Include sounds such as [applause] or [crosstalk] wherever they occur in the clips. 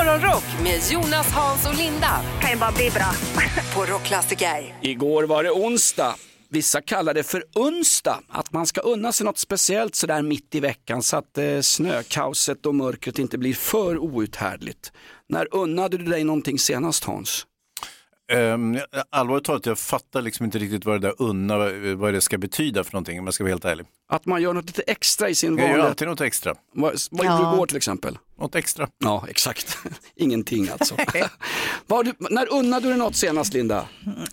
Morgonrock med Jonas, Hans och Linda kan ju bara bli bra. [laughs] på Rockklassiker. Igår var det onsdag. Vissa kallar det för onsdag, att man ska unna sig något speciellt sådär mitt i veckan så att eh, snökaoset och mörkret inte blir för outhärdligt. När unnade du dig någonting senast Hans? Um, allvarligt talat, jag fattar liksom inte riktigt vad det där unna, vad det ska betyda för någonting om jag ska vara helt ärlig. Att man gör något lite extra i sin Jag gör alltid något extra. Vad, vad gjorde du igår till exempel? Något extra. Ja, exakt. [laughs] Ingenting alltså. [laughs] du, när unnade du dig något senast Linda?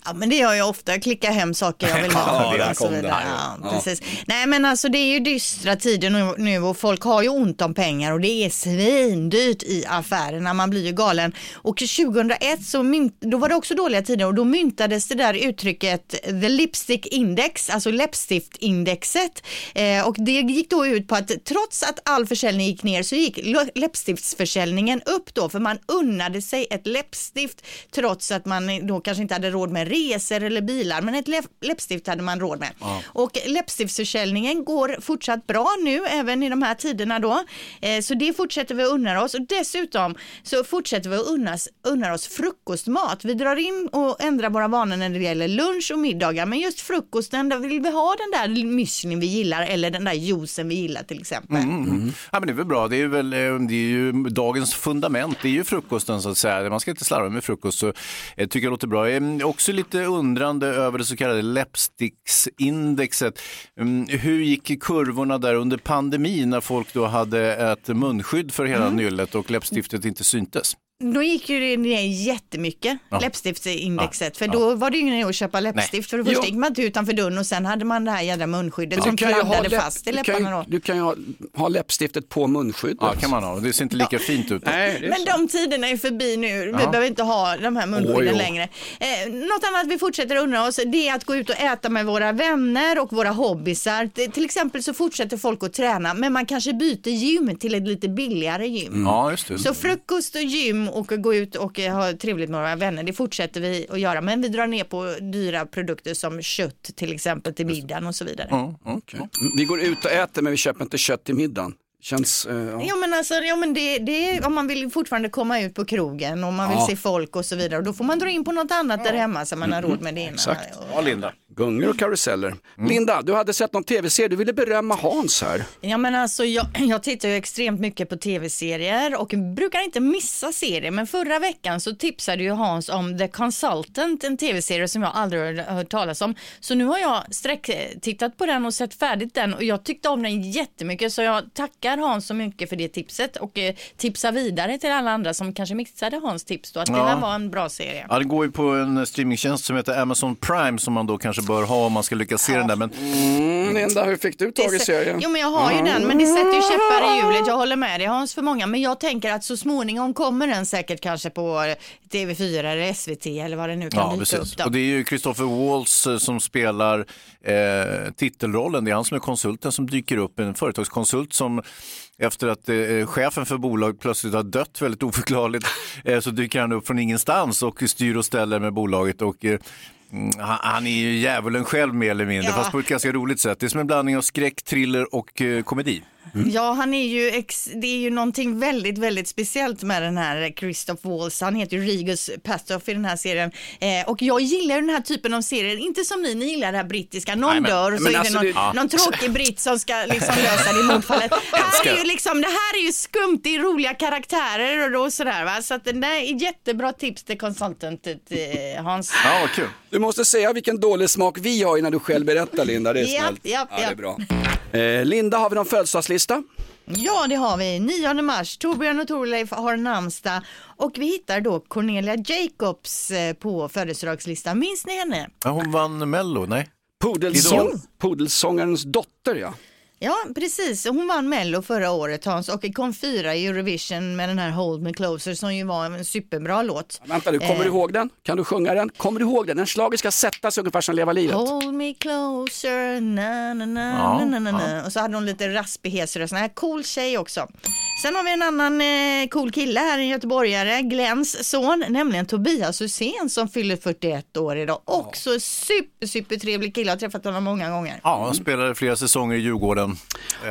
Ja, men det gör jag ofta, jag klickar hem saker jag vill [laughs] ha. Ja, och så vidare. Ja. Ja. Nej men alltså det är ju dystra tider nu, nu och folk har ju ont om pengar och det är svindyrt i affärerna, man blir ju galen. Och 2001 så mynt, då var det också dåliga tider och då myntades det där uttrycket the lipstick index, alltså läppstiftindexet. Eh, och det gick då ut på att trots att all försäljning gick ner så gick läppstiftsförsäljningen upp då för man unnade sig ett läppstift trots att man då kanske inte hade råd med resor eller bilar men ett läpp- läppstift hade man råd med. Och läppstiftsförsäljningen går fortsatt bra nu även i de här tiderna då. Eh, så det fortsätter vi att unna oss och dessutom så fortsätter vi att unnas, unna oss frukostmat. Vi drar in och ändrar våra vanor när det gäller lunch och middagar men just frukosten där vill vi ha den där müslin vi gillar eller den där juicen vi gillar till exempel. Mm. Ja, men det är väl bra, det är, väl, eh, det är ju dagens fundament, det är ju frukosten så att säga. Man ska inte slarva med frukost, så jag tycker det låter bra. Jag är också lite undrande över det så kallade läppsticksindexet. Mm, Hur gick kurvorna där under pandemin när folk då hade ett munskydd för hela nyllet och läppstiftet inte syntes? Då gick ju det ner jättemycket, Ja. läppstiftsindexet. För då var det ju ingen att köpa läppstift. För det första Jo. gick man inte utanför dörren och sen hade man det här jädra munskyddet som kladdade fast i du kan ju- läpparna då. Du kan ju ha, ha läppstiftet på munskyddet. Ja, kan man ha. Det ser inte lika fint ut. Nej, Men så. de tiderna är förbi nu. Vi Ja. behöver inte ha de här munskydden Oj, oj. längre. Eh, något annat vi fortsätter undra oss det är att gå ut och äta med våra vänner och våra hobbysar. Det- Till exempel så fortsätter folk att träna men man kanske byter gym till ett lite billigare gym. Ja, just det. Så frukost och gym och gå ut och eh, ha trevligt med våra vänner, det fortsätter vi att göra. Men vi drar ner på dyra produkter som kött till exempel till middagen och så vidare. Ja, ja. Okej. Vi går ut och äter men vi köper inte kött till middagen. Känns, eh, ja. Ja men alltså, ja, men det, det är, om man vill fortfarande komma ut på krogen och man vill Ja. se folk och så vidare och då får man dra in på något annat där hemma så man har råd med det ena. Exakt. Ja, Linda. Gungor och karuseller. Linda, du hade sett någon tv-serie, du ville berömma Hans här. Ja men alltså jag, [clears throat] jag tittar ju extremt mycket på tv-serier och brukar inte missa serier men förra veckan så tipsade ju Hans om The Consultant, en tv-serie som jag aldrig har hört talas om. Så nu har jag sträcktittat på den och sett färdigt den och jag tyckte om den jättemycket så jag tackar Hans så mycket för det tipset och eh, tipsar vidare till alla andra som kanske missade Hans tips då att det Ja. här var en bra serie. Ja, det går ju på en streamingtjänst som heter Amazon Prime som man då kanske bör ha om man ska lyckas se den där. Men Mm, Linda, hur fick du tag i serien? Jo men jag har ju den men det sätter ju käppar i hjulet. Jag håller med dig Hans för många men jag tänker att så småningom kommer den säkert kanske på eh, TV4 eller SVT eller vad det nu kan Ja, dyka precis. upp då. Och det är ju Christopher Waltz eh, som spelar eh, titelrollen. Det är han som är konsulten som dyker upp, en företagskonsult som efter att eh, chefen för bolag plötsligt har dött väldigt oförklarligt [laughs] eh, så dyker han upp från ingenstans och styr och ställer med bolaget. Och, eh, mm, han, han är ju djävulen själv mer eller mindre, Ja. fast på ett ganska roligt sätt. Det är som en blandning av skräck, thriller och eh, komedi. Ja han är ju, ex- det är ju någonting väldigt väldigt speciellt med den här Christoph Waltz. Han heter ju Regus Patoff i den här serien. Eh, och jag gillar den här typen av serier, inte som ni, ni gillar det här brittiska. Någon Nej, men- dör och så men är alltså, det någon, ja. någon tråkig britt som ska liksom lösa det mordfallet. [laughs] här är ju liksom, det här är ju skumt, det är roliga karaktärer och, och sådär va. Så att det där är jättebra tips till consultant eh, Hans. Ja, kul. Du måste säga vilken dålig smak vi har innan du själv berättar Linda, det är Japp, snällt. japp, ja, det är japp. bra. Eh, Linda, har vi någon födelsedagslista? Ja, det har vi. 9 mars. Torbjörn och Torleif har namnsdag och vi hittar då Cornelia Jacobs eh, på födelsedagslistan. Minns ni henne? Ja, hon vann Mello, nej? Pudelsång, pudelsångarens dotter ja. Ja, precis. Hon vann Mello förra året Hans och kom fyra i Eurovision med den här Hold Me Closer som ju var en superbra låt. Vänta nu, kommer Eh. du ihåg den? Kan du sjunga den? Kommer du ihåg den? Den slaget ska sättas ungefär som Leva livet. Hold me closer, na na na Ja, na na na na. Och så hade hon lite raspig hes röst. Cool tjej också. Sen har vi en annan eh, cool kille här, en göteborgare, Glens son, nämligen Tobias Hysén som fyller 41 år idag. Också super, super trevlig kille, jag har träffat honom många gånger. Ja, han spelade flera säsonger i Djurgården.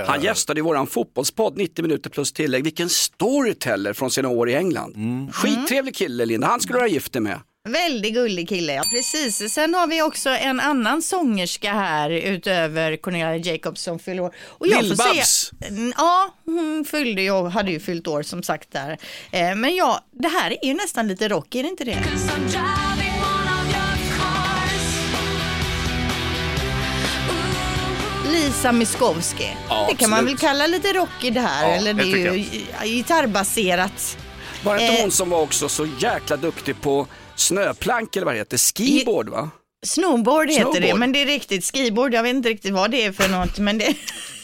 Han gästade i våran fotbollspodd 90 minuter plus tillägg. Vilken storyteller från sina år i England. Skittrevlig kille Linda, han skulle du vara gift dig med. Väldigt gullig kille, ja precis. Sen har vi också en annan sångerska här utöver Cornelia Jacobs som fyller år. Och jag Lill-Babs. säga- Mm, Ja, hon fyllde ju, hade ju fyllt år som sagt där. Eh, Men ja, det här är ju nästan lite rock, är det inte det? Lisa Miskovsky. Ja, det kan man väl kalla lite rock i det här, Ja, eller det är ju gitarrbaserat. Var det inte Eh. hon som var också så jäkla duktig på snöplank eller vad det heter? Skiboard va? Snowboard heter det, Snowboard. men det är riktigt skiboard. Jag vet inte riktigt vad det är för något, men det,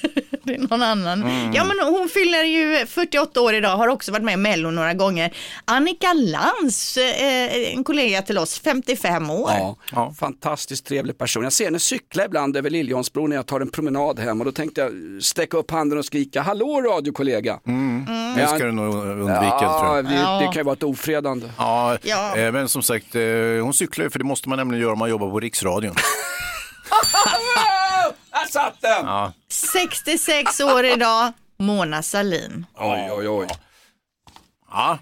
[laughs] det är någon annan. Mm. Ja, men hon fyller ju 48 år idag, har också varit med i Mello några gånger. Annika Lantz, eh, en kollega till oss, 55 år. Ja, Ja. fantastiskt trevlig person. Jag ser henne cykla ibland över Liljeholmsbron när jag tar en promenad hem och då tänkte jag sträcka upp handen och skrika hallå radiokollega. Det ska du nog undvika tror Ja, jag. det, det kan ju vara ett ofredande. Ja, Ja. eh, men som sagt, eh, hon cyklar ju för det måste man nämligen göra om man jobbar på Riksradion. [laughs] [laughs] Där satt den! Ja. 66 år idag, Mona Sahlin. Oj, oj, oj. Ja.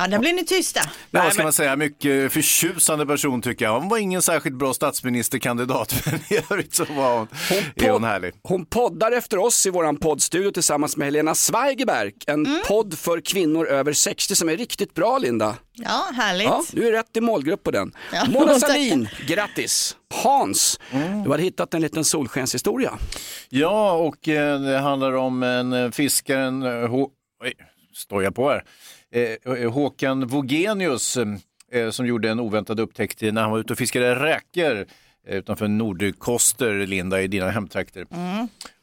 Ja, där blir ni tysta. Nej, Nej, vad ska man säga, mycket förtjusande person tycker jag. Hon var ingen särskilt bra statsministerkandidat, men i övrigt så var hon, är hon härlig. Hon poddar efter oss i våran poddstudio tillsammans med Helena Zweigerberg. En Mm. podd för kvinnor över 60 som är riktigt bra Linda. Ja, härligt. Ja, du är rätt i målgrupp på den. Ja, Mona. [laughs] Sahlin, grattis! Hans, Mm. du har hittat en liten solskenshistoria. Ja, och eh, det handlar om en eh, fiskare, en, eh, Hå- oj, står jag på här, Eh, eh, Håkan Vogenius eh, som gjorde en oväntad upptäckt när han var ute och fiskade räkor utanför Nordkoster, Linda, i dina hemtrakter.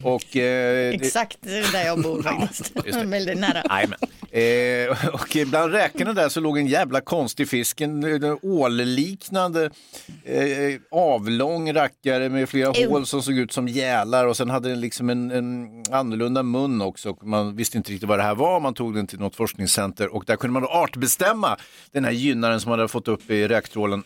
Och, eh, Exakt där jag bor [laughs] faktiskt. [laughs] Väldigt nära. Eh, och bland räkorna där så låg en jävla konstig fisk, en, en ålliknande eh, avlång rackare med flera Ew. hål som såg ut som gälar och sen hade den liksom en, en annorlunda mun också. Man visste inte riktigt vad det här var, man tog den till något forskningscenter och där kunde man då artbestämma den här gynnaren som man hade fått upp i räktrålen.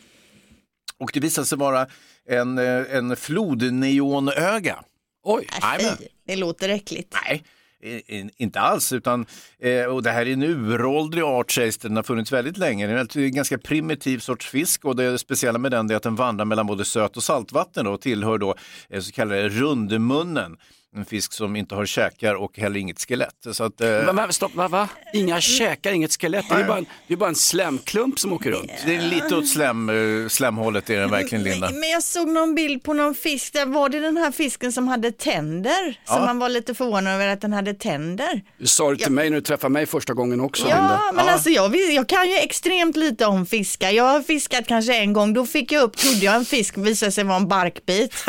Och det visade sig vara en, eh, en flodneonöga. Oj, fy, det låter äckligt. Nej, inte alls. Utan, eh, och det här är en uråldrig art sägs det, den har funnits väldigt länge. Det är en ganska primitiv sorts fisk och det speciella med den är att den vandrar mellan både söt och saltvatten då, och tillhör då eh, så kallade rundmunnen. En fisk som inte har käkar och heller inget skelett. Så att, eh, men, men, stopp, va, va? Inga käkar, inget skelett, det är ju bara en, det är bara en slemklump som åker runt. det är lite åt slem, eh, slemhållet är den verkligen Linda. Men, men jag såg någon bild på någon fisk, där var det den här fisken som hade tänder? Som Ja. man var lite förvånad över att den hade tänder. Du sa det till mig när du träffade mig första gången också Ja, Linda. men Ja. alltså jag, jag kan ju extremt lite om fiskar. Jag har fiskat kanske en gång, då fick jag upp, trodde jag en fisk visade sig vara en barkbit. [laughs]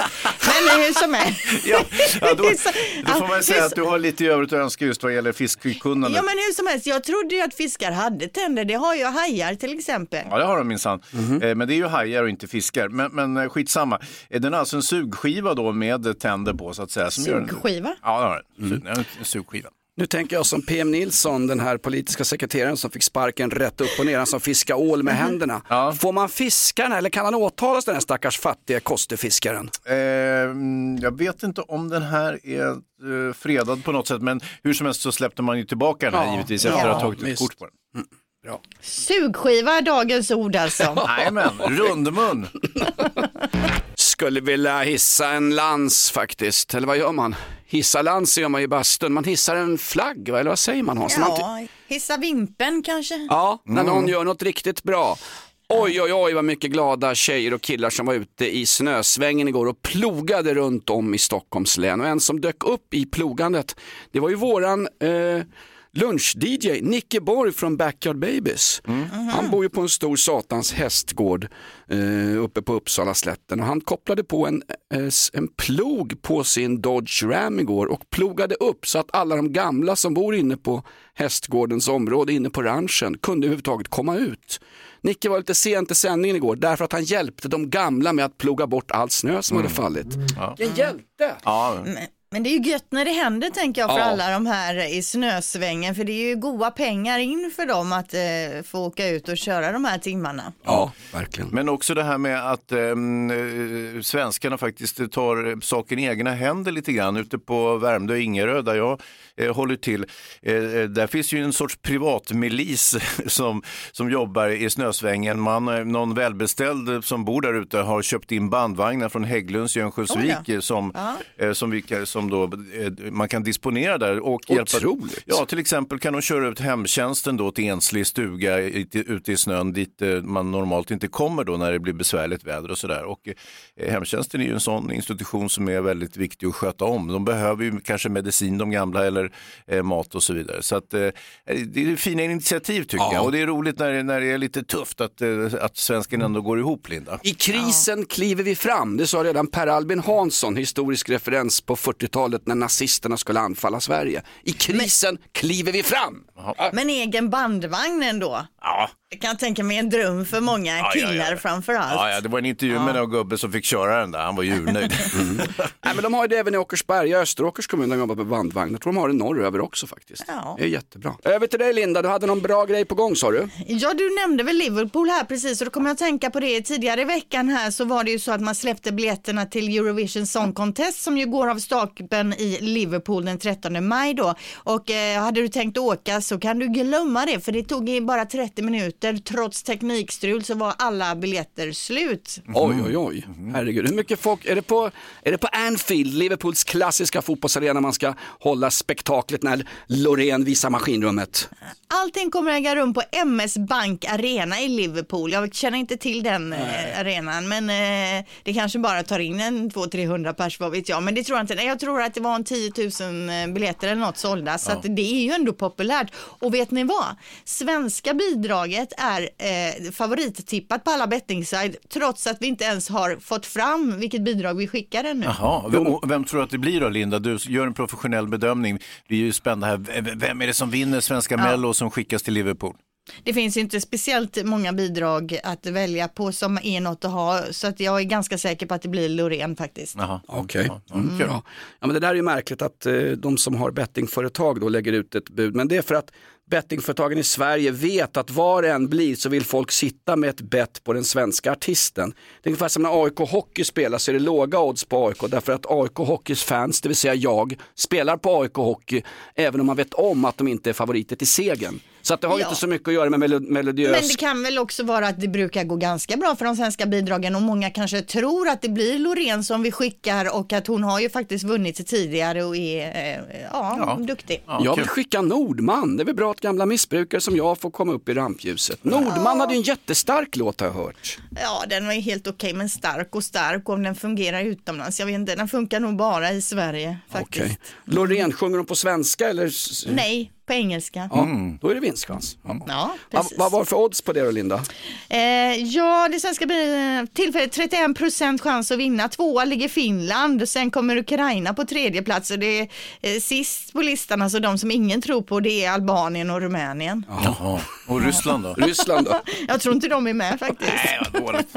Men hur som helst. Ja, ja, då, [laughs] Så- då får man säga hur att du har lite i övrigt att önska just vad gäller fiskkunnandet. Ja men hur som helst, jag trodde ju att fiskar hade tänder, det har ju hajar till exempel. Ja, det har de minsann. Eh, Men det är ju hajar och inte fiskar. Men, men eh, skitsamma. Den är alltså en sugskiva då med tänder på så att säga. Som Gör Sugskiva? den. Ja, det har den. Är en sugskiva. Nu tänker jag som PM Nilsson, den här politiska sekreteraren som fick sparken rätt upp och ner, han som fiskar ål med händerna. Ja. Får man fiska den eller kan han åtalas den här stackars fattiga kostefiskaren? Eh, mm, jag vet inte om den här är eh, fredad på något sätt, men hur som helst så släppte man ju tillbaka den här Ja. givetvis efter Ja, att ha tagit ett kort på den. Sugskiva är dagens ord alltså. [laughs] Jajamän, rundmun. [laughs] Skulle vilja hissa en lans faktiskt, eller vad gör man? Hissa lans gör man ju i bastun, man hissar en flagg, va? eller vad säger man Hans? Ja, hissa vimpen kanske. ja, när någon gör något riktigt bra. Oj, oj, oj vad mycket glada tjejer och killar som var ute i snösvängen igår och plogade runt om i Stockholms län. Och en som dök upp i plogandet, det var ju våran eh, lunch-DJ Nicke Borg från Backyard Babies. Han bor ju på en stor satans hästgård eh, uppe på Uppsala slätten och han kopplade på en, eh, en plog på sin Dodge Ram igår och plogade upp så att alla de gamla som bor inne på hästgårdens område, inne på ranchen, kunde överhuvudtaget komma ut. Nicke var lite sent i sändningen igår därför att han hjälpte de gamla med att ploga bort all snö som hade fallit. Vilken hjälte! Ja, Men det är ju gött när det händer tänker jag för Ja. alla de här i snösvängen för det är ju goda pengar in för dem att eh, få åka ut och köra de här timmarna. Ja, verkligen. Men också det här med att ehm, eh, svenskarna faktiskt tar saken i egna händer lite grann. Ute på Värmdö och Ingerö där jag eh, håller till. Eh, eh, där finns ju en sorts privatmilis [laughs] som, som jobbar i snösvängen. Man, eh, någon välbeställd som bor där ute har köpt in bandvagnar från Hägglunds i Örnsköldsvik Oj eh, som, eh, som, vi, kan- som då, eh, man kan disponera där. Och Otroligt. Ja, till exempel kan de köra ut hemtjänsten då till enslig stuga ute i snön dit man normalt inte kommer då när det blir besvärligt väder och sådär. Och hemtjänsten är ju en sån institution som är väldigt viktig att sköta om. De behöver ju kanske medicin de gamla eller eh, mat och så vidare. Så att, eh, det är fina initiativ tycker Ja. jag och det är roligt när, det- när det är lite tufft att, eh, att svensken ändå går ihop Linda. I krisen kliver vi fram, det sa redan Per Albin Hansson, historisk referens på 40-talet när nazisterna skulle anfalla Sverige. I krisen kliver vi fram. Men egen bandvagn ändå. Ja. Jag kan tänka mig en dröm för många ja, killar ja. framför allt. Ja, ja, det var en intervju med en gubbe som fick köra den där, han var ju urnöjd. [laughs] Nej, men de har ju det även i Åkersberga, Österåkers kommun, där de jobbar med bandvagn. Jag tror de har det norröver också faktiskt. Ja. Det är jättebra. Över till dig Linda, du hade någon bra grej på gång sa du? Ja, du nämnde väl Liverpool här precis och då kommer jag att tänka på det. Tidigare i veckan här så var det ju så att man släppte biljetterna till Eurovision Song Contest som ju går av stapeln i Liverpool den 13 maj då. Och eh, hade du tänkt åka så kan du glömma det för det tog i bara 30 minuter. Trots teknikstrul så var alla biljetter slut. Oj, oj, oj. Herregud, hur mycket folk, är det på, är det på Anfield, Liverpools klassiska fotbollsarena man ska hålla spektaklet när Loreen visar maskinrummet? Allting kommer äga rum på MS Bank Arena i Liverpool. Jag känner inte till den eh, arenan men eh, det kanske bara tar in en 200-300 pers, vad vet jag. Men det tror jag inte. Nej, Jag tror att det var en 10 000 biljetter eller något sålda så att det är ju ändå populärt. Och vet ni vad? Svenska bidraget är eh, favorittippat på alla bettingside trots att vi inte ens har fått fram vilket bidrag vi skickar ännu. Jaha, vem, och vem tror du att det blir då Linda? Du gör en professionell bedömning. Vi är ju spända här. Vem är det som vinner Svenska Mello som skickas till Liverpool? Det finns inte speciellt många bidrag att välja på som är något att ha så att jag är ganska säker på att det blir Loreen faktiskt. Okej. Ja, mm. Ja. ja, men det där är ju märkligt att eh, de som har bettingföretag då lägger ut ett bud. Men det är för att bettingföretagen i Sverige vet att var det än blir så vill folk sitta med ett bett på den svenska artisten. Det är ungefär som när AIK Hockey spelar så är det låga odds på AIK därför att AIK Hockeys fans, det vill säga jag, spelar på AIK Hockey även om man vet om att de inte är favoriter till segern. Så att det har Ja. inte så mycket att göra med melo- melodiös... Men det kan väl också vara att det brukar gå ganska bra för de svenska bidragen och många kanske tror att det blir Loreen som vi skickar och att hon har ju faktiskt vunnit tidigare och är eh, ja, Ja. duktig. Ja, jag vill skicka Nordman, det är väl bra att gamla missbrukare som jag får komma upp i rampljuset. Nordman hade ju en jättestark låt har jag hört. Ja, den var ju helt okej men stark och stark om den fungerar utomlands. Jag vet inte, den funkar nog bara i Sverige faktiskt. Okej. Loreen, sjunger hon på svenska eller? Nej, på engelska. Ja, då är det vinstchans. Ja. Ja, Vad, precis. vad var för odds på det då Linda? Eh, ja, det svenska tillfället 31 procent chans att vinna. Tvåa ligger Finland, sen kommer Ukraina på tredje plats och det är eh, sist på listan, alltså de som ingen tror på, det är Albanien och Rumänien. Jaha. Och Ryssland då? Ryssland då? [laughs] Jag tror inte de är med faktiskt. Nej, vad dåligt.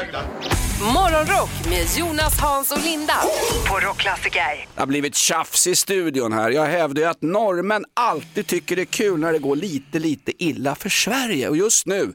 är gardinerna. Morgonrock med Jonas, Hans och Linda på Rockklassiker. Det har blivit tjafs i studion här. Jag hävdar ju att norrmän alltid tycker det är kul när det går lite, lite illa för Sverige. Och just nu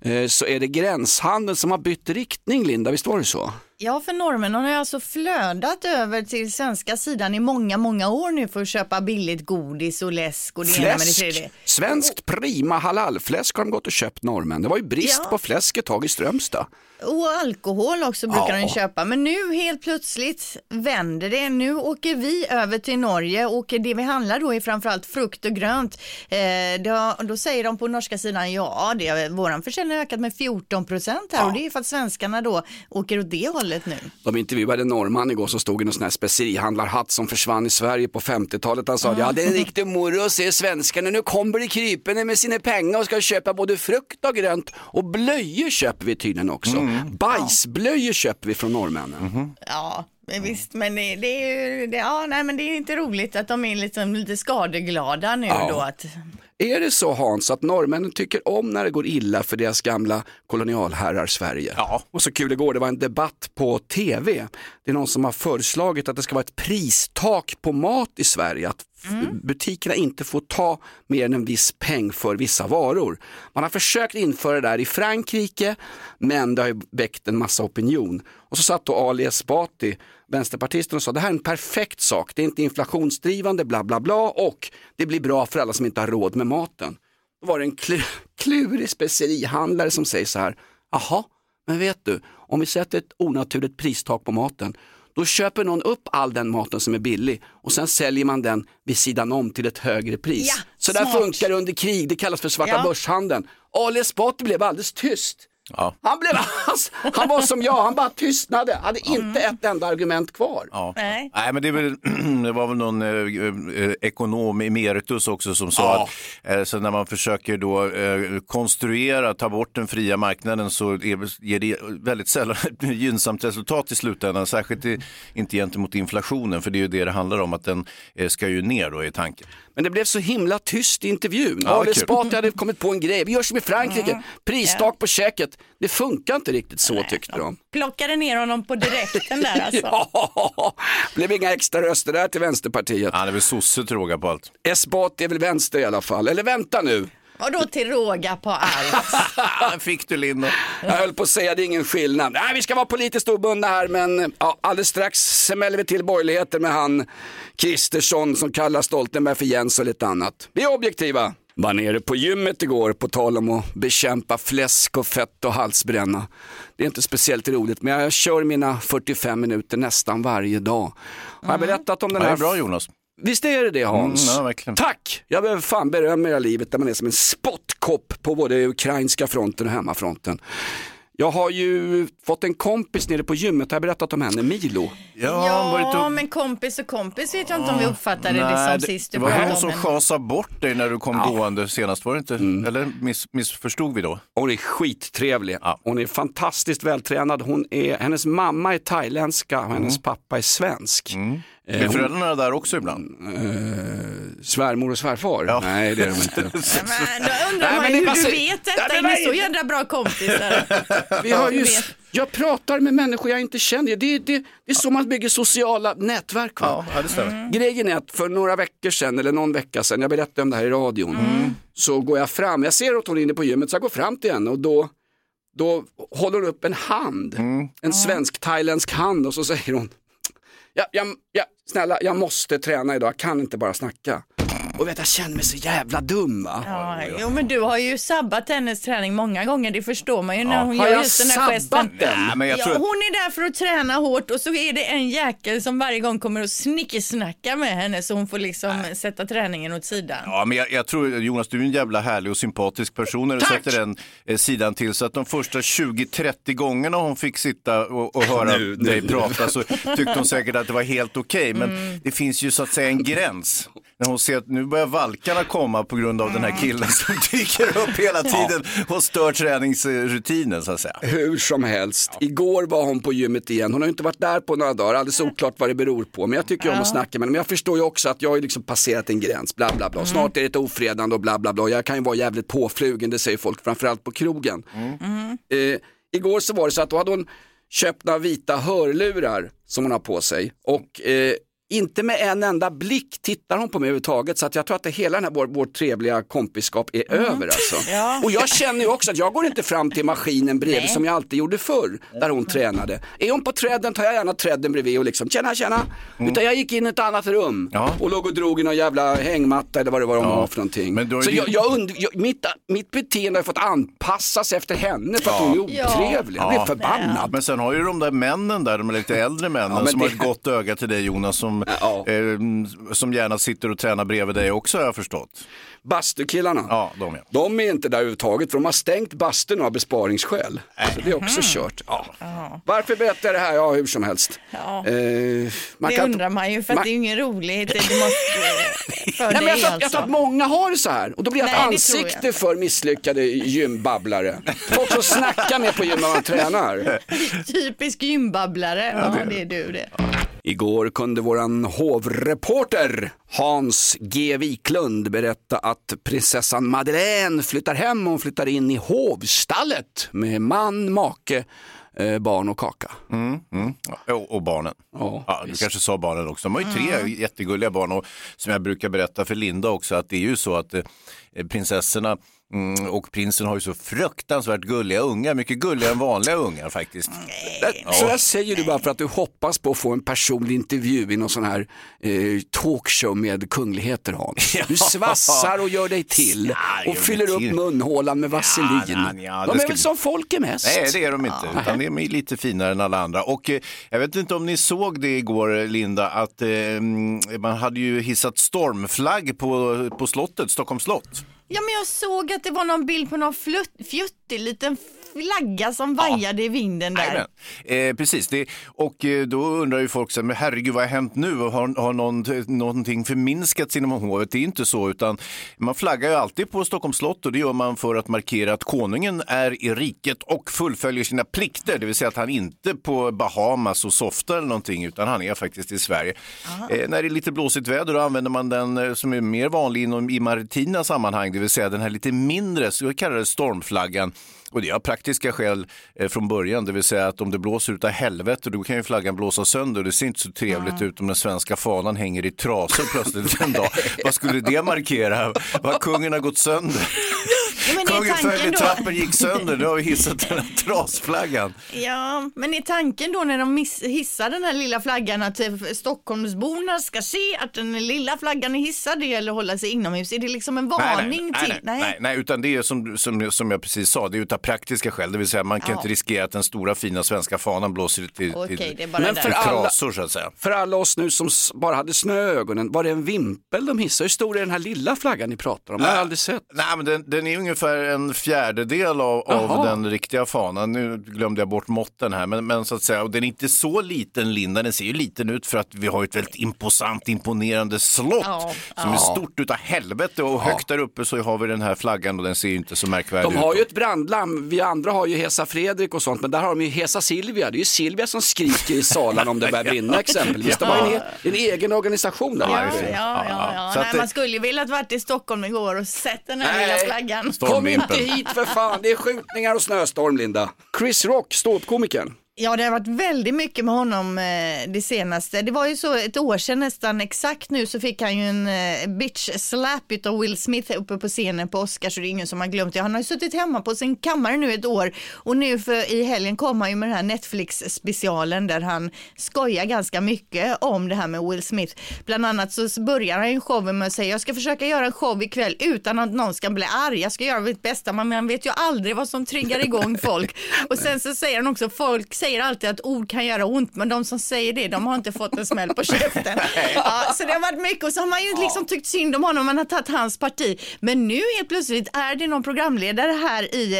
eh, så är det gränshandeln som har bytt riktning, Linda. Visst var det så? Ja, för norrmännen har alltså flödat över till svenska sidan i många, många år nu för att köpa billigt godis och läsk och det ena med det Fläsk, tredje. svenskt prima halalfläsk har de gått och köpt norrmän. Det var ju brist Ja. på fläsk ett tag i Strömstad. Och alkohol också brukar Ja. de köpa. Men nu helt plötsligt vänder det. Nu åker vi över till Norge och det vi handlar då är framförallt frukt och grönt. Eh, då, då säger de på norska sidan ja, det, våran försäljning har ökat med 14 procent här och det är för att svenskarna då åker åt det hållet nu. De intervjuade en norrman igår som stod i någon sån här specerihandlarhatt som försvann i Sverige på 50-talet. Han sa ja det är en riktig moro att se svenskarna. Nu kommer de krypande med sina pengar och ska köpa både frukt och grönt och blöjor köper vi tydligen också. Bajsblöjor köper vi från norrmännen. Ja, men visst, men det, det är ju, det, ja, nej, men det är inte roligt att de är liksom lite skadeglada nu Ja. då. Att, Är det så Hans att norrmännen tycker om när det går illa för deras gamla kolonialherrar Sverige? Ja. Och så kul igår, det var en debatt på tv. Det är någon som har föreslagit att det ska vara ett pristak på mat i Sverige. Att mm. butikerna inte får ta mer än en viss peng för vissa varor. Man har försökt införa det där i Frankrike men det har ju väckt en massa opinion. Och så satt då Ali Esbati, vänsterpartisten och sa det här är en perfekt sak, det är inte inflationsdrivande bla bla bla och det blir bra för alla som inte har råd med maten. Då var det en klu- klurig specerihandlare som säger så här, jaha, men vet du, om vi sätter ett onaturligt pristak på maten, då köper någon upp all den maten som är billig och sen säljer man den vid sidan om till ett högre pris. Ja, så där funkar det under krig, det kallas för svarta Ja. börshandeln. Ali Esbati blev alldeles tyst. Ja. Han, blev, han, han var som jag, han bara tystnade, hade inte ett enda argument kvar. Ja. Nej. Nej, men det, väl, [clears throat] det var väl någon eh, eh, ekonom emeritus också som sa Ja. att eh, så när man försöker då eh, konstruera, ta bort den fria marknaden så är, ger det väldigt sällan [laughs] ett gynnsamt resultat i slutändan, särskilt i, inte gentemot inflationen, för det är ju det det handlar om, att den eh, ska ju ner då i tanken. Men det blev så himla tyst i intervjun. Ja, Ali. Esbati hade kommit på en grej, vi gör som i Frankrike, pristak på käket. Det funkar inte riktigt så tyckte de. plockade ner honom på direkten där [laughs] alltså. Ja, blev inga extra röster där till Vänsterpartiet. Han är väl sosse till råga på allt. Esbati är väl vänster i alla fall, eller vänta nu. Och då till råga på allt. [laughs] Fick du Linda. Jag höll på att säga det är ingen skillnad. Nej, vi ska vara politiskt obundna här men ja, alldeles strax smäller vi till borgerligheten med han Kristersson som kallar Stoltenberg för Jens och lite annat. Vi är objektiva. Var nere på gymmet igår på tal om att bekämpa fläsk och fett och halsbränna. Det är inte speciellt roligt men jag kör mina 45 minuter nästan varje dag. Har jag berättat om den Ja, det här är bra Jonas. Visst är det det Hans? Mm, ja, verkligen. Tack! Jag behöver fan berömma hela livet där man är som en spottkopp på både ukrainska fronten och hemmafronten. Jag har ju fått en kompis nere på gymmet, har jag berättat om henne, Milo? Ja, Ja, men kompis och kompis vet jag inte om vi uppfattade det Nej, som sist du det var hon om som schasade bort dig när du kom Ja. gående senast, var det inte? Eller miss, missförstod vi då? Hon är skittrevlig, Ja. hon är fantastiskt vältränad, hon är, hennes mamma är thailändska och hennes pappa är svensk. Eh, Är hon- föräldrarna där också ibland? Svärmor och svärfar? Ja. Nej det är de inte. [laughs] Men då undrar Nej, man men ju det hur du vet detta men med nej. så jädra bra kompisar. Vi har ju, vet. jag pratar med människor jag inte känner, det, det, det är så man bygger sociala nätverk. Va? Ja, det stämmer. Grejen är att för några veckor sedan, eller någon vecka sedan, jag berättade om det här i radion, så går jag fram, jag ser att hon är inne på gymmet, så jag går fram till henne och då, då håller hon upp en hand, en svensk-thailändsk hand och så säger hon, ja, ja, ja, snälla, jag måste träna idag, jag kan inte bara snacka. Och vet, jag känner mig så jävla dum va? Ja, jo, men du har ju sabbat hennes träning många gånger, det förstår man ju när hon Har gör just den här sabbat gesten. den? Nej, men jag Ja, tror att... hon är där för att träna hårt och så är det en jäkel som varje gång kommer och snickesnackar med henne så hon får liksom sätta träningen åt sidan. Ja, men jag, jag tror Jonas, du är en jävla härlig och sympatisk person när du Tack! sätter den eh, sidan till. Så att de första 20-30 gångerna hon fick sitta och, och höra Nu, dig nu. prata så tyckte hon säkert att det var helt okej. Men Mm. det finns ju så att säga en gräns. När hon ser att nu börjar valkarna komma på grund av den här killen som dyker upp hela tiden och stör träningsrutinen så att säga. Hur som helst, igår var hon på gymmet igen. Hon har inte varit där på några dagar, alldeles oklart vad det beror på. Men jag tycker om att snacka med henne. Men jag förstår ju också att jag har liksom passerat en gräns, bla bla bla. Snart är det ett ofredande och bla bla bla. Jag kan ju vara jävligt påflugen, det säger folk, framförallt på krogen. Eh, igår så var det så att då hade hon köpt några vita hörlurar som hon har på sig. Och eh, inte med en enda blick tittar hon på mig överhuvudtaget så att jag tror att det hela den här vår, vår trevliga kompiskap är över alltså. [laughs] Och jag känner ju också att jag går inte fram till maskinen bredvid som jag alltid gjorde förr där hon tränade. Är hon på träden tar jag gärna träden bredvid och liksom tjena tjena. Utan jag gick in i ett annat rum Ja. och låg och drog i någon jävla hängmatta eller vad det var de var för någonting. Så det- jag, jag und- jag, mitt, mitt beteende har fått anpassas efter henne för att hon är otrevlig. Jag blir Ja. förbannad. Men sen har ju de där männen där, de lite äldre männen Ja, som har det- ett gott öga till dig Jonas, som, Ja. eh, som gärna sitter och tränar bredvid dig också har jag förstått. Bastukillarna. Ja, de ja. De är inte där överhuvudtaget för de har stängt bastun av besparingsskäl. Så det är också Mhm. kört. Ja. Varför berättar jag det här? Ja, hur som helst. Ja. Eh, man Det kan- undrar man ju för att man- det är ingen roligt. Det måste, [laughs] för Nej, men jag, tror, att- alltså. jag tror att många har det så här och då blir jag ett Nej, jag ansikte inte. för misslyckade gymbabblare. Folk som snackar med på gym när man tränar. [laughs] Typisk gymbabblare. Ja, det är du det. Igår kunde våran hovreporter Hans G Wiklund berätta att prinsessan Madeleine flyttar hem. Hon flyttar in i hovstallet med man, make, eh, barn och kaka. Ja, Och, och barnen. Ja, Ja, du kanske sa barnen också. De har ju tre jättegulliga barn och som jag brukar berätta för Linda också att det är ju så att eh, prinsessorna mm, och prinsen har ju så fruktansvärt gulliga ungar, mycket gulligare än vanliga ungar faktiskt. Där- Så där säger du bara för att du hoppas på att få en personlig intervju i någon sån här eh, talkshow med kungligheter Hans. [laughs] Du svassar och gör dig till Ja, och fyller upp till. munhålan med vaselin. Ja, nej, ja, De är väl bli- som folk är mest? Nej, det är de inte, utan de är lite finare än alla andra. Och eh, jag vet inte om ni såg det igår, Linda, att eh, mm, man hade ju hissat stormflagg på, på slottet, Stockholms slott. Ja, men jag såg att det var någon bild på någon flutt, fjuttig liten flagga som vajade i vinden där. Eh, precis, det, och eh, då undrar ju folk så men herregud vad har hänt nu? Har, har någon, någonting förminskats inom hovet? Det är inte så, utan man flaggar ju alltid på Stockholms slott och det gör man för att markera att konungen är i riket och fullföljer sina plikter, det vill säga att han inte på Bahamas och softar eller någonting, utan han är faktiskt i Sverige. Eh, när det är lite blåsigt väder då använder man den eh, som är mer vanlig inom, i maritima sammanhang, det vill säga den här lite mindre, så vi kallar det stormflaggan. Och det är av praktiska skäl eh, från början, det vill säga att om det blåser utav helvete då kan ju flaggan blåsa sönder. Det ser inte så trevligt ut om den svenska fanan hänger i trasor plötsligt en dag. Vad skulle det markera? Vad kungen har gått sönder? Ja, Kungen föll i trappen, gick sönder, nu har vi hissat den här trasflaggan. Ja, men är tanken då när de miss- hissar den här lilla flaggan att eh, Stockholmsborna ska se att den lilla flaggan är hissad, det gäller att hålla sig inomhus? Är det liksom en varning nej, till? nej, nej, nej, utan det är som, som, som jag precis sa, det är utav praktiska skäl, det vill säga man kan Ja. inte riskera att den stora fina svenska fanan blåser till, Okej, till, Men för alla- trasor så att säga. För alla oss nu som bara hade snö i ögonen, var det en vimpel de hissade? Hur stor är den här lilla flaggan ni pratar om? Har jag aldrig sett. Nej, men den, den är ungefär en fjärdedel av, av den riktiga fanan. Nu glömde jag bort måtten här, men, men så att säga, och den är inte så liten, Linda. Den ser ju liten ut för att vi har ett väldigt imposant, imponerande slott Ja, som är stort utav helvete och högt där uppe så har vi den här flaggan och den ser ju inte så märkvärdig De ut. har ju ett brandlarm, vi andra har ju Hesa Fredrik och sånt, men där har de ju Hesa Silvia. Det är ju Silvia som skriker i salen om det börjar brinna exempelvis. De har en, e- en egen organisation där. Ja, ja, ja, Ja, ja. så att Nej, det- man skulle ju velat varit i Stockholm igår och sett den här Nej. lilla flaggan. Kom Stormvimpeln. inte hit för fan, det är skjutningar och snöstorm Linda. Chris Rock, ståuppkomikern. Ja, det har varit väldigt mycket med honom eh, det senaste. Det var ju så ett år sedan nästan exakt nu så fick han ju en eh, bitch slap utav Will Smith uppe på scenen på Oscar så det är ingen som har glömt det. Han har ju suttit hemma på sin kammare nu ett år och nu för, i helgen kom han ju med den här Netflix specialen där han skojar ganska mycket om det här med Will Smith. Bland annat så börjar han ju showen med att säga jag ska försöka göra en show ikväll utan att någon ska bli arg. Jag ska göra mitt bästa men man vet ju aldrig vad som triggar igång folk. [laughs] Och sen så säger han också folk säger alltid att ord kan göra ont men de som säger det de har inte fått en smäll på käften. [laughs] Ja, så det har varit mycket och så har man ju liksom tyckt synd om honom, man har tagit hans parti. Men nu är plötsligt är det någon programledare här i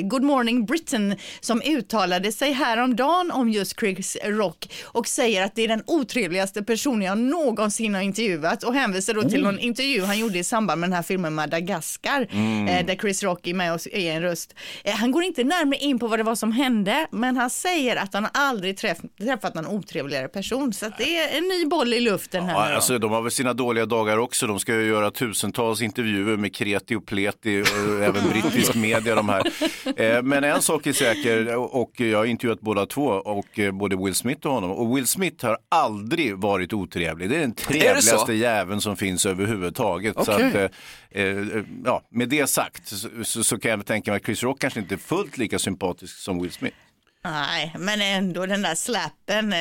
eh, Good Morning Britain som uttalade sig häromdagen om just Chris Rock och säger att det är den otrevligaste personen jag någonsin har intervjuat och hänvisar då till någon intervju han gjorde i samband med den här filmen Madagaskar eh, där Chris Rock är med och är en röst. Eh, han går inte närmare in på vad det var som hände men han säger att han aldrig träff, träffat någon otrevligare person. Så att det är en ny boll i luften här Ja, nu alltså, de har väl sina dåliga dagar också. De ska ju göra tusentals intervjuer med kreti och pleti och även [laughs] brittisk media. De här. Eh, Men en sak är säker och jag har intervjuat båda två och eh, både Will Smith och honom. Och Will Smith har aldrig varit otrevlig. Det är den trevligaste så? jäveln som finns överhuvudtaget. Så Okej. att, eh, ja, med det sagt så, så, så kan jag tänka mig att Chris Rock kanske inte är fullt lika sympatisk som Will Smith. Nej, men ändå den där slappen eh,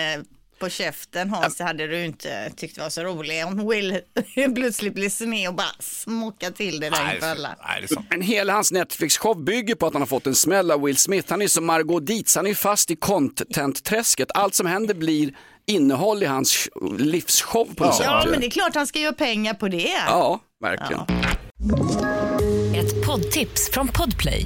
på käften Hans, det hade du inte tyckt var så rolig. Om Will [laughs] plötsligt blir sned och bara smockar till det där inför alla. Men hela hans Netflix-show bygger på att han har fått en smäll av Will Smith. Han är som Margot Dietz, han är fast i content-träsket. Allt som händer blir innehåll i hans livsshow på något sätt. Ja, men det är klart han ska göra pengar på det. Ja, verkligen. Ett poddtips från Podplay.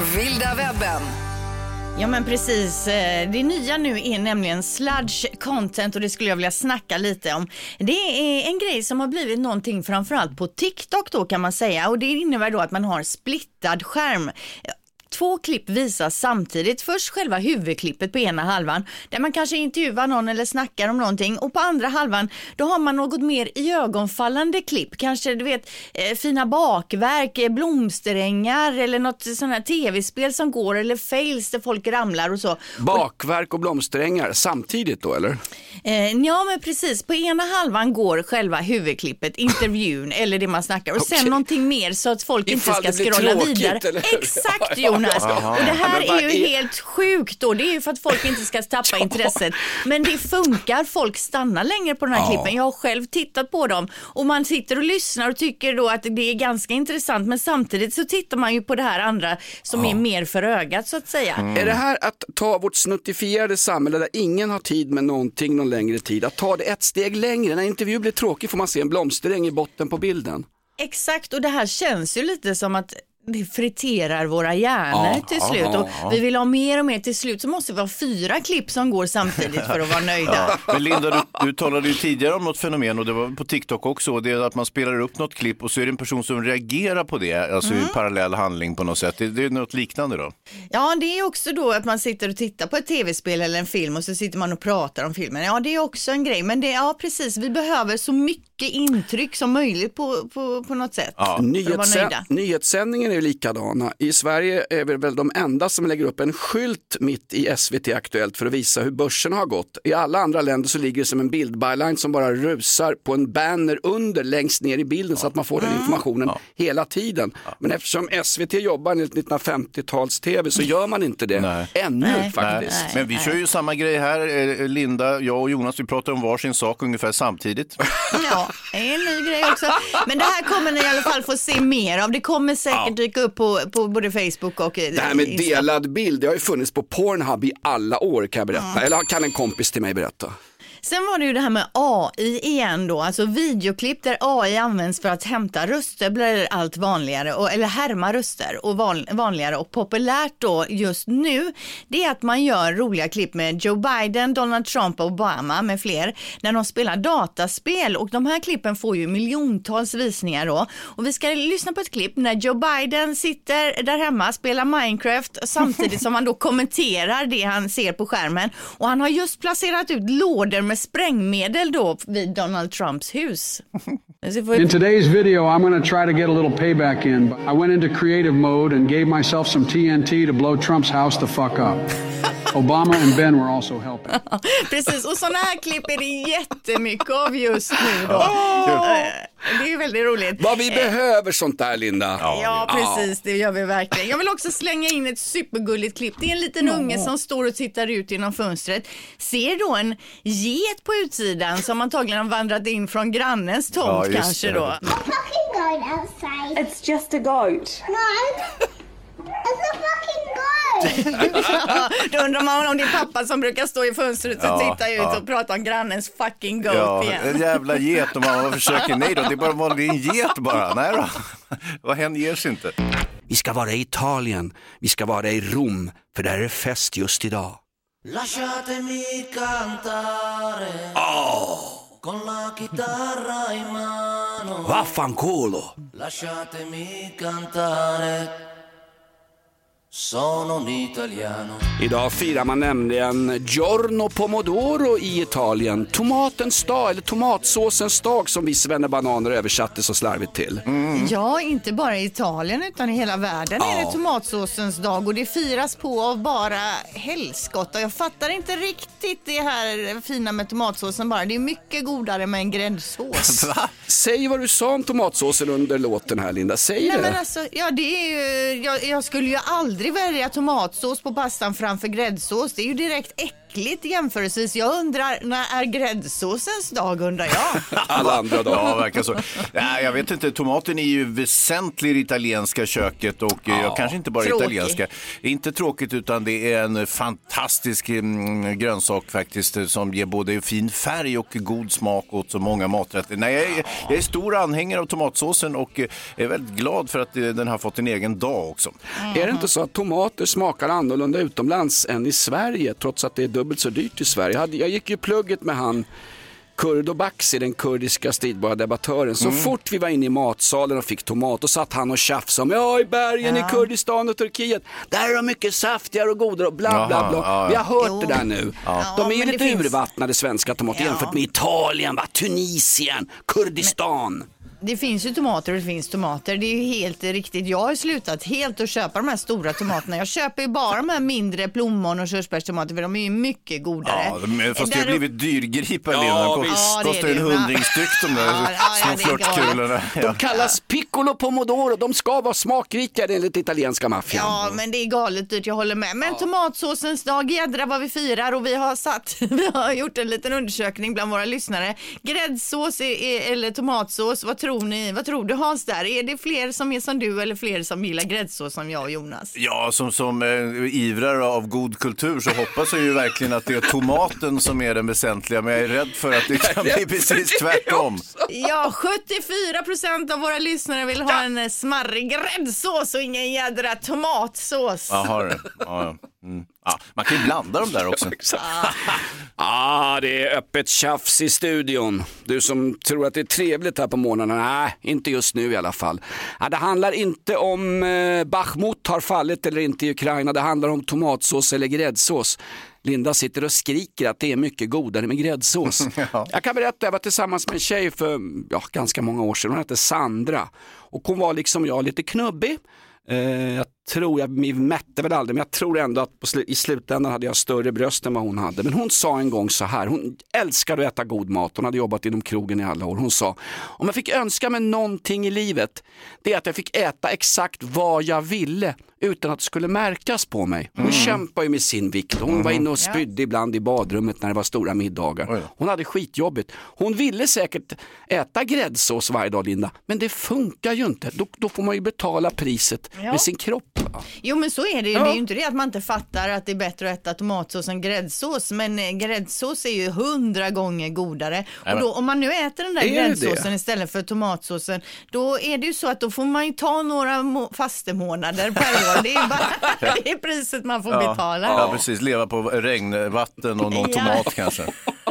Vilda webben. Ja men precis, eh, det nya nu är nämligen sludge content och det skulle jag vilja snacka lite om. Det är en grej som har blivit någonting framförallt på TikTok då kan man säga och det innebär då att man har splittad skärm. Två klipp visas samtidigt. Först själva huvudklippet på ena halvan där man kanske intervjuar någon eller snackar om någonting och på andra halvan då har man något mer i ögonfallande klipp. Kanske du vet eh, fina bakverk, eh, blomsterängar eller något sån här tv-spel som går eller fails där folk ramlar och så. Bakverk och blomsterängar samtidigt då eller? Eh, ja men precis, på ena halvan går själva huvudklippet, [laughs] intervjun eller det man snackar och sen någonting mer så att folk Ifall inte ska scrolla vidare. eller? Exakt ja, Jonas! Och det här är ju helt sjukt då, det är ju för att folk inte ska tappa [laughs] intresset. Men det funkar, folk stannar längre på den här klippen. Jag har själv tittat på dem och man sitter och lyssnar och tycker då att det är ganska intressant men samtidigt så tittar man ju på det här andra som är mer för ögat så att säga. Är det här att ta vårt snuttifierade samhälle där ingen har tid med någonting någon längre tid, att ta det ett steg längre? När intervju blir tråkig får man se en blomsteräng i botten på bilden. Exakt, och det här känns ju lite som att det friterar våra hjärnor Ja, till slut. ja, och ja. Vi vill ha mer och mer till slut så måste vi ha fyra klipp som går samtidigt för att vara nöjda. Men Linda, du, du talade ju tidigare om något fenomen och det var på TikTok också. Och det är att man spelar upp något klipp och så är det en person som reagerar på det, alltså Mm. i parallell handling på något sätt. Det, det är något liknande då? Ja, det är också då att man sitter och tittar på ett tv-spel eller en film och så sitter man och pratar om filmen. Ja, det är också en grej, men det, ja precis, vi behöver så mycket intryck som möjligt på, på, på något sätt vara Nyhetssä- nyhetssändningen är ju likadana. I Sverige är vi väl de enda som lägger upp en skylt mitt i SVT Aktuellt för att visa hur börsen har gått. I alla andra länder så ligger det som en bildbyline som bara rusar på en banner under längst ner i bilden så att man får den informationen hela tiden. Men eftersom SVT jobbar enligt 1950-tals tv så gör man inte det ännu Nej. faktiskt. Nej. Men vi kör ju samma grej här, eh, Linda, jag och Jonas, vi pratar om varsin sak ungefär samtidigt. Ja, det är en ny grej också. Men det här kommer ni i alla fall få se mer av. Det kommer säkert dyka upp på, på både Facebook och eh, Det här med delad bild, det har ju funnits på Pornhub i alla år kan jag berätta. Eller kan en kompis till mig berätta? Sen var det ju det här med AI igen då, alltså videoklipp där AI används för att hämta röster blir allt vanligare, och, eller härma röster och van, vanligare. Och populärt då just nu, det är att man gör roliga klipp med Joe Biden, Donald Trump, Obama med fler, när de spelar dataspel. Och de här klippen får ju miljontals visningar då. Och vi ska lyssna på ett klipp när Joe Biden sitter där hemma, spelar Minecraft samtidigt som han då kommenterar det han ser på skärmen. Och han har just placerat ut lådor med sprängmedel då vid Donald Trumps hus. [laughs] In today's video, I'm going to try to get a little payback in. I went into creative mode and gave myself some TNT to blow Trump's house the fuck up. [laughs] Obama and Ben were also helping. [laughs] Precis, och sådana här klipp är det jättemycket av just nu då. Eh, Det är ju väldigt roligt. Vad vi behöver sånt där Linda. Ja, precis, det gör vi verkligen. Jag vill också slänga in ett supergulligt klipp. Det är en liten unge som står och tittar ut genom fönstret. Ser då en get på utsidan som antagligen har vandrat in från grannens tomt Ja, kanske det. då. It's just a goat. No. It's a fucking goat. Ja, [laughs] Då undrar man om det är pappa som brukar stå i fönstret och Ja, titta ut ja. och prata om grannens fucking goat Ja, igen. en jävla get och man försöker, nej då, det är bara en vanlig get bara. Nej då, hen ger sig inte. Vi ska vara i Italien, vi ska vara i Rom, för där är det fest just idag. Lasciatemi cantare con la chitarra in mano. Vaffanculo! Lasciatemi cantare. Sono un italiano. Idag firar man nämligen Giorno Pomodoro i Italien. Tomatens dag, eller tomatsåsens dag som vi svennebananer översatte så slarvigt till. Ja, inte bara i Italien utan i hela världen är Ja. det tomatsåsens dag och det firas på av bara helskotta. Jag fattar inte riktigt det här fina med tomatsåsen bara. Det är mycket godare med en gräddsås. [laughs] Säg vad du sa om tomatsåsen under låten här Linda, säg Nej, det. men alltså, ja, det är ju, jag, jag skulle ju aldrig Aldrig välja tomatsås på pastan framför gräddsås. Det är ju direkt äckligt jämförelsevis. Jag undrar, när är gräddsåsens dag undrar jag? [laughs] Alla andra dagar. Ja, verkar så. Nej, jag vet inte, tomaten är ju väsentlig i det italienska köket och eh, kanske inte bara Tråkig. italienska. Inte tråkigt utan det är en fantastisk mm, grönsak faktiskt eh, som ger både fin färg och god smak åt så många maträtter. Nej, jag, är, jag är stor anhängare av tomatsåsen och eh, är väldigt glad för att den har fått en egen dag också. Är det inte så att tomater smakar annorlunda utomlands än i Sverige trots att det är dubbelt så dyrt i Sverige? Jag, hade, jag gick ju plugget med han Kurdo Baxi, den kurdiska stridbara debattören. Så Mm. fort vi var inne i matsalen och fick tomat, då satt han och tjafsade om ja i bergen i Kurdistan och Turkiet, där är de mycket saftigare och godare och bla bla Jaha, bla. ja, ja. Vi har hört Jo. det där nu. Ja, De är ju men lite finns- urvattnade svenska tomater Ja. jämfört med Italien, va? Tunisien, Kurdistan. Det finns ju tomater och det finns tomater. Det är ju helt riktigt. Jag har slutat helt att köpa de här stora tomaterna. Jag köper ju bara de här mindre plommon och körsbärstomater för de är ju mycket godare. Ja, fast det har blivit dyrgripa Ja, Lena. Ja, det kostar ju en hundring styck de där Ja, ja, ja, små flörtkulorna. De kallas piccolo pomodoro, de ska vara smakrikare enligt italienska maffian. Ja, men det är galet dyrt, jag håller med. Men tomatsåsens dag, jädra vad vi firar och vi har satt, [laughs] vi har gjort en liten undersökning bland våra lyssnare. Gräddsås eller tomatsås, vad tror ni, vad tror du Hans där? Är det fler som är som du eller fler som gillar gräddsås som jag och Jonas? Ja, som, som eh, ivrare av god kultur så hoppas jag ju verkligen att det är tomaten som är den väsentliga, men jag är rädd för att det kan bli precis tvärtom. Ja, 74 procent av våra lyssnare vill ha en eh, smarrig gräddsås och ingen jädra tomatsås. Jaha, ja. Mm. Ja, man kan ju blanda dem där [laughs] också. [laughs] Ah, det är öppet tjafs i studion. Du som tror att det är trevligt här på morgonen, nej, inte just nu i alla fall. Ah, det handlar inte om eh, Bachmut har fallit eller inte i Ukraina, det handlar om tomatsås eller gräddsås. Linda sitter och skriker att det är mycket godare med gräddsås. [laughs] Jag kan berätta, jag var tillsammans med en tjej för ja, ganska många år sedan, hon hette Sandra. Och hon var liksom jag lite knubbig. Eh, jag tror, jag vi mätte väl aldrig, men jag tror ändå att slu- i slutändan hade jag större bröst än vad hon hade. Men hon sa en gång så här, hon älskade att äta god mat, hon hade jobbat inom krogen i alla år. Hon sa, om jag fick önska mig någonting i livet, det är att jag fick äta exakt vad jag ville utan att det skulle märkas på mig. Hon kämpar ju med sin vikt hon var inne och spydde ibland i badrummet när det var stora middagar. Hon hade skitjobbigt. Hon ville säkert äta gräddsås varje dag Linda, men det funkar ju inte. Då, då får man ju betala priset Ja. med sin kropp. Va? Jo men så är det ju. Ja. Det är ju inte det att man inte fattar att det är bättre att äta tomatsås än gräddsås. Men eh, gräddsås är ju hundra gånger godare. Och då, om man nu äter den där gräddsåsen det? istället för tomatsåsen, då är det ju så att då får man ju ta några må- fastemånader per år. Det är, bara, [laughs] det är priset man får betala. Ja, precis. Leva på regnvatten och någon Ja. tomat kanske.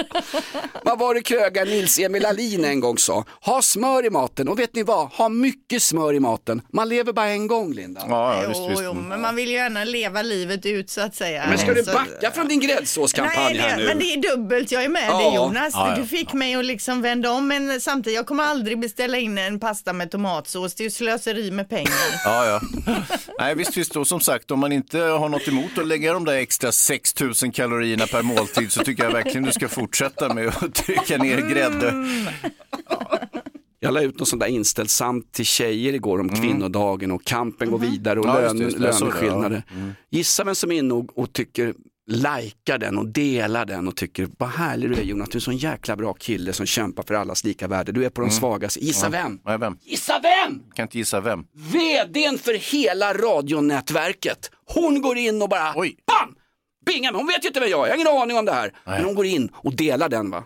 [laughs] Vad var det krögaren Nils-Emil Alin en gång sa? Ha smör i maten och vet ni vad? Ha mycket smör i maten. Man lever bara en gång Linda. Ja, ja, visst, Jo, visst. jo, men man vill ju gärna leva livet ut så att säga. Men ska du backa från din gräddsåskampanj Nej, här det, nu? men det är dubbelt. Jag är med Ja. dig Jonas. Ja, ja. Du fick mig att liksom vända om, men samtidigt, jag kommer aldrig beställa in en pasta med tomatsås. Det är ju slöseri med pengar. [laughs] Ja, ja. Nej, visst, visst. Och som sagt, om man inte har något emot att lägga de där extra 6000 kalorierna per måltid så tycker jag verkligen du ska fortsätta med att trycka ner grädde. Jag la ut något sånt där inställsamt till tjejer igår om kvinnodagen och kampen går vidare och Mm. Ja, just lön, just löneskillnader. ja. Mm. Gissa vem som är inne och, och tycker likar den och delar den och tycker vad härlig du är Jonas, du är en sån jäkla bra kille som kämpar för allas lika värde. Du är på de svagaste. Gissa Mm. Ja. vem? Ja, vem? Gissa vem? Kan inte gissa vem. VDn för hela radionätverket. Hon går in och bara BAM! Binga mig. Hon vet ju inte vem jag är, jag har ingen aning om det här. Men hon går in och delar den va.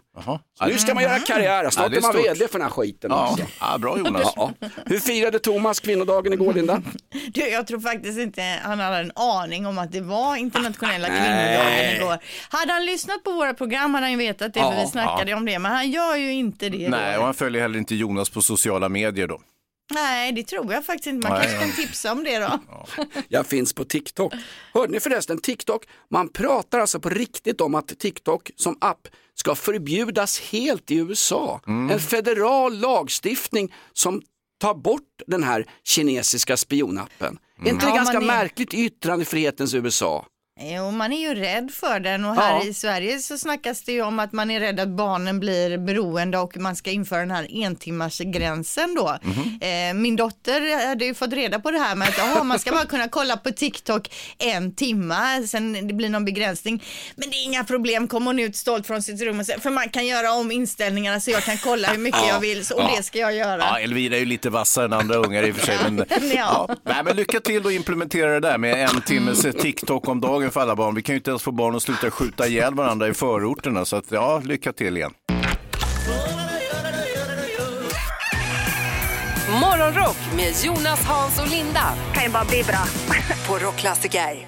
Så nu ska man göra karriär, Ja, snart det är är man vd för den här skiten Ja. också. Ja, bra Jonas. Ja. Hur firade Thomas kvinnodagen igår Linda? [laughs] Du, jag tror faktiskt inte han hade en aning om att det var internationella kvinnodagen igår. Hade han lyssnat på våra program hade han ju vetat det, Ja, för vi snackade ja. om det, men han gör ju inte det. Nej, då. och han följer heller inte Jonas på sociala medier då. Nej, det tror jag faktiskt inte. Man Nej, kanske ja. kan tipsa om det då. [laughs] Jag finns på TikTok. Hörde ni förresten, TikTok, man pratar alltså på riktigt om att TikTok som app ska förbjudas helt i USA. En federal lagstiftning som tar bort den här kinesiska spionappen. Är inte det Ja, ganska är- märkligt i yttrandefrihetens USA? Jo, man är ju rädd för den och här Ja. i Sverige så snackas det ju om att man är rädd att barnen blir beroende och man ska införa den här entimmarsgränsen då. Mhm. Eh, min dotter hade ju fått reda på det här med att aha, man ska bara kunna kolla på TikTok en timma, sen det blir någon begränsning. Men det är inga problem, kom hon ut stolt från sitt rum och säger, för man kan göra om inställningarna så jag kan kolla hur mycket [laughs] Ja. jag vill så, och Ja. det ska jag göra. Ja, Elvira är ju lite vassare än andra ungar i och för sig. Men, [laughs] Ja. Nej, men lycka till att implementera det där med en timmes [laughs] TikTok om dagen för alla barn. Vi kan ju inte ens få barn att sluta skjuta ihjäl varandra i förorterna. Så att, ja, lycka till igen. Morgonrock med Jonas, Hans och Linda. Kan ju bara bli bra. På Rockklassiker.